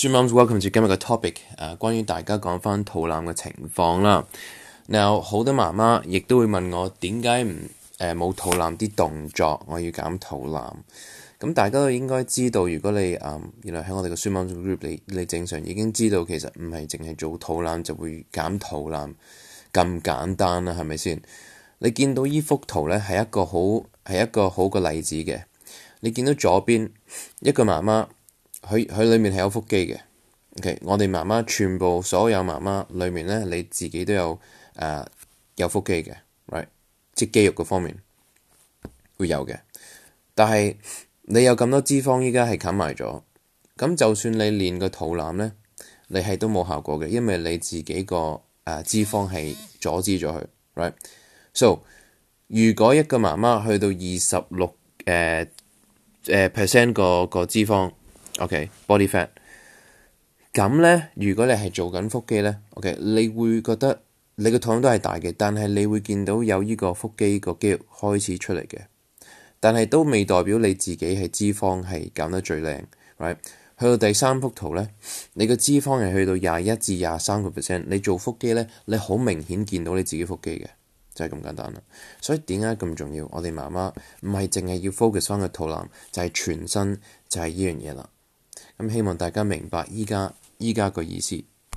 舒媽們，歡迎接今日嘅 topic，誒，關於大家講翻肚腩嘅情況啦。嗱，好多媽媽亦都會問我點解唔誒冇肚腩啲動作，我要減肚腩。咁大家都應該知道，如果你誒原來喺我哋嘅舒媽們 group，你你正常已經知道其實唔係淨係做肚腩就會減肚腩咁簡單啦，係咪先？你見到依幅圖咧，係一個好係一個好嘅例子嘅。你見到左邊一個媽媽。佢佢裏面係有腹肌嘅。O.K.，我哋媽媽全部所有媽媽裏面咧，你自己都有誒有腹肌嘅，right？即肌肉嗰方面會有嘅。但係你有咁多脂肪，依家係冚埋咗咁，就算你練個肚腩咧，你係都冇效果嘅，因為你自己個誒脂肪係阻止咗佢，right？So 如果一個媽媽去到二十六誒誒 percent 個個脂肪。OK，body fat 咁咧。如果你係做緊腹肌咧，OK，你會覺得你個肚腩都係大嘅，但係你會見到有呢個腹肌個肌肉開始出嚟嘅。但係都未代表你自己係脂肪係減得最靚，right？去到第三幅圖咧，你個脂肪係去到廿一至廿三個 percent。你做腹肌咧，你好明顯見到你自己腹肌嘅，就係咁簡單啦。所以點解咁重要？我哋媽媽唔係淨係要 focus 翻個肚腩，就係全身就係呢樣嘢啦。咁希望大家明白依家依家個意思。